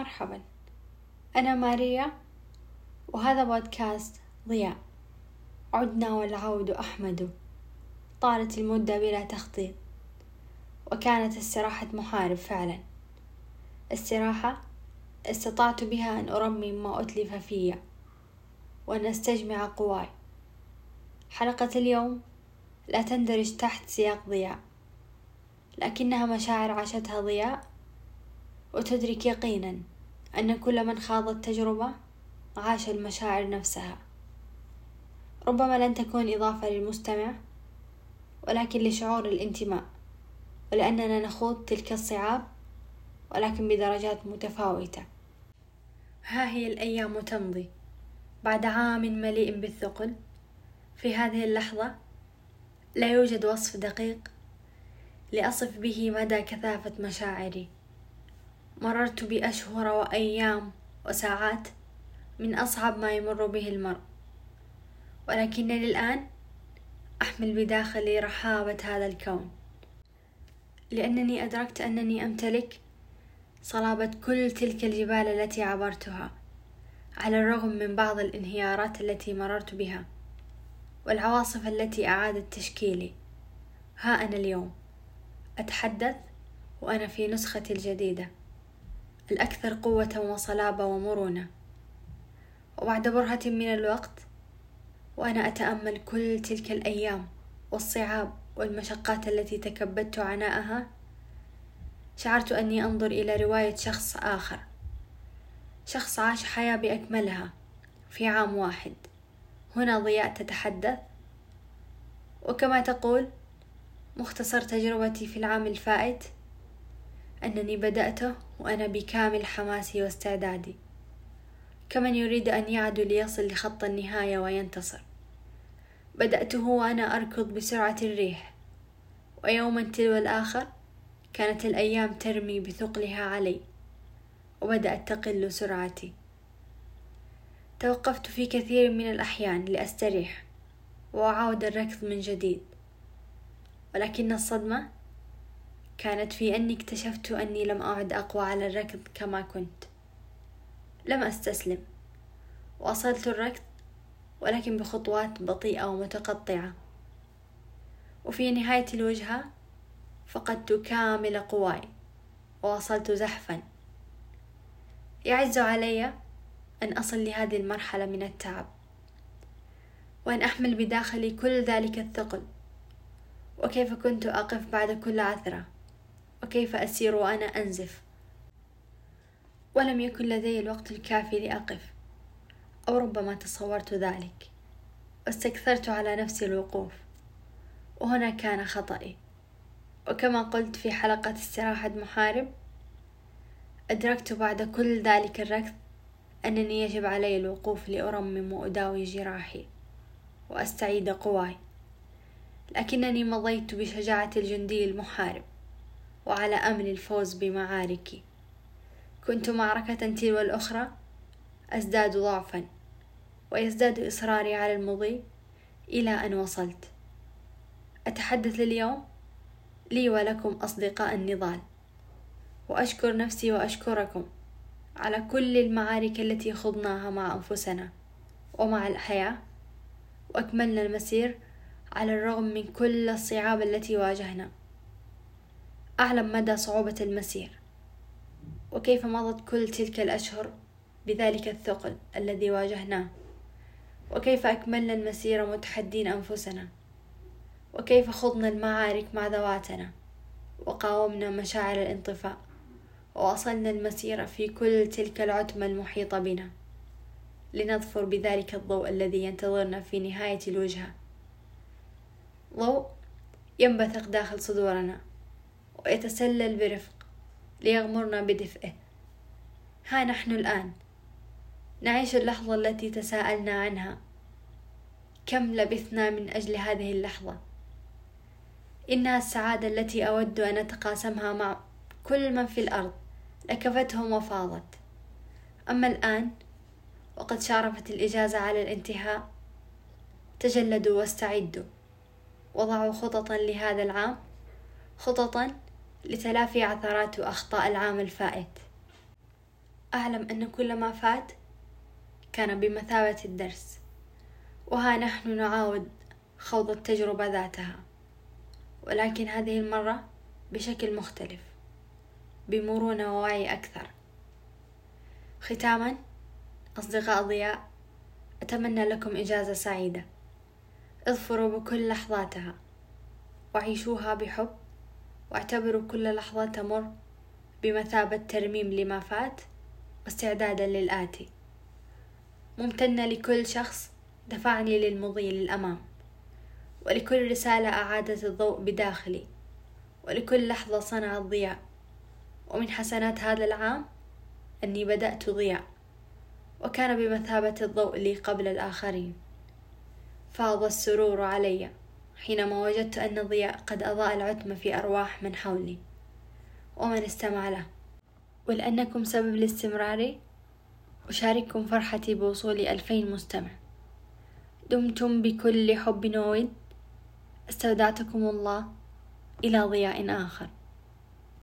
مرحبا. أنا ماريا وهذا بودكاست ضياء. عدنا والعود أحمد. طالت المدة بلا تخطيط. وكانت استراحة محارب فعلا. استراحة استطعت بها أن أرمم ما أتلف في وأن أستجمع قواي. حلقة اليوم لا تندرج تحت سياق ضياء. لكنها مشاعر عاشتها ضياء وتدرك يقينا. أن كل من خاض التجربة عاش المشاعر نفسها. ربما لن تكون إضافة للمستمع ولكن لشعور الانتماء ولأننا نخوض تلك الصعاب ولكن بدرجات متفاوتة. ها هي الأيام تمضي بعد عام مليء بالثقل. في هذه اللحظة لا يوجد وصف دقيق لأصف به مدى كثافة مشاعري. مررت بأشهر وأيام وساعات من أصعب ما يمر به المرء. ولكنني الآن أحمل بداخلي رحابة هذا الكون. لأنني أدركت أنني أمتلك صلابة كل تلك الجبال التي عبرتها على الرغم من بعض الانهيارات التي مررت بها والعواصف التي أعادت تشكيلي. ها أنا اليوم. أتحدث وأنا في نسختي الجديدة. الأكثر قوة وصلابة ومرونة. وبعد برهة من الوقت وأنا أتأمل كل تلك الأيام والصعاب والمشقات التي تكبدت عناءها شعرت أني أنظر إلى رواية شخص آخر. شخص عاش حياة بأكملها في عام واحد. هنا ضياء تتحدث. وكما تقول مختصر تجربتي في العام الفائت أنني بدأته وأنا بكامل حماسي واستعدادي. كمن يريد أن يعدو ليصل لخط النهاية وينتصر. بدأته وأنا أركض بسرعة الريح. ويوما تلو الآخر كانت الأيام ترمي بثقلها علي. وبدأت تقل سرعتي. توقفت في كثير من الأحيان لأستريح. وأعاود الركض من جديد. ولكن الصدمة كانت في أني اكتشفت أني لم أعد أقوى على الركض كما كنت. لم أستسلم. وأصلت الركض ولكن بخطوات بطيئة ومتقطعة. وفي نهاية الوجهة فقدت كامل قواي ووصلت زحفا. يعز علي أن أصل لهذه المرحلة من التعب وأن أحمل بداخلي كل ذلك الثقل. وكيف كنت أقف بعد كل عثرة؟ وكيف أسير وأنا أنزف؟ ولم يكن لدي الوقت الكافي لأقف أو ربما تصورت ذلك. واستكثرت على نفسي الوقوف. وهنا كان خطأي وكما قلت في حلقة استراحة محارب أدركت بعد كل ذلك الركض أنني يجب علي الوقوف لأرمم وأداوي جراحي وأستعيد قواي. لكنني مضيت بشجاعة الجندي المحارب. وعلى أمل الفوز بمعاركي. كنت معركة تلو الأخرى أزداد ضعفا ويزداد إصراري على المضي إلى أن وصلت. أتحدث اليوم لي ولكم أصدقاء النضال وأشكر نفسي وأشكركم على كل المعارك التي خضناها مع أنفسنا ومع الحياة وأكملنا المسير على الرغم من كل الصعاب التي واجهنا. أعلم مدى صعوبة المسير وكيف مضت كل تلك الأشهر بذلك الثقل الذي واجهناه؟ وكيف أكملنا المسير متحدين أنفسنا؟ وكيف خضنا المعارك مع ذواتنا؟ وقاومنا مشاعر الانطفاء؟ وواصلنا المسير في كل تلك العتمة المحيطة بنا. لنظفر بذلك الضوء الذي ينتظرنا في نهاية الوجهة. ضوء ينبثق داخل صدورنا. ويتسلل برفق ليغمرنا بدفئه. ها نحن الآن. نعيش اللحظة التي تساءلنا عنها. كم لبثنا من أجل هذه اللحظة؟ إنها السعادة التي أود أن أتقاسمها مع كل من في الأرض. لكفتهم وفاضت. أما الآن وقد شارفت الإجازة على الانتهاء تجلدوا واستعدوا. وضعوا خططا لهذا العام. خططا لتلافي عثرات وأخطاء العام الفائت. أعلم أن كل ما فات كان بمثابة الدرس وها نحن نعاود خوض التجربة ذاتها. ولكن هذه المرة بشكل مختلف بمرونة ووعي أكثر. ختاما أصدقاء ضياء أتمنى لكم إجازة سعيدة. اظفروا بكل لحظاتها وعيشوها بحب. واعتبروا كل لحظة تمر بمثابة ترميم لما فات واستعدادا للآتي. ممتنة لكل شخص دفعني للمضي للأمام. ولكل رسالة أعادت الضوء بداخلي. ولكل لحظة صنعت ضياء ومن حسنات هذا العام أني بدأت ضياء. وكان بمثابة الضوء لي قبل الآخرين. فاض السرور علي. حينما وجدت أن ضياء قد أضاء العتمة في أرواح من حولي. ومن استمع له. ولأنكم سبب لاستمراري أشارككم فرحتي بوصول ألفين مستمع. دمتم بكل حب وود استودعتكم الله إلى ضياء آخر.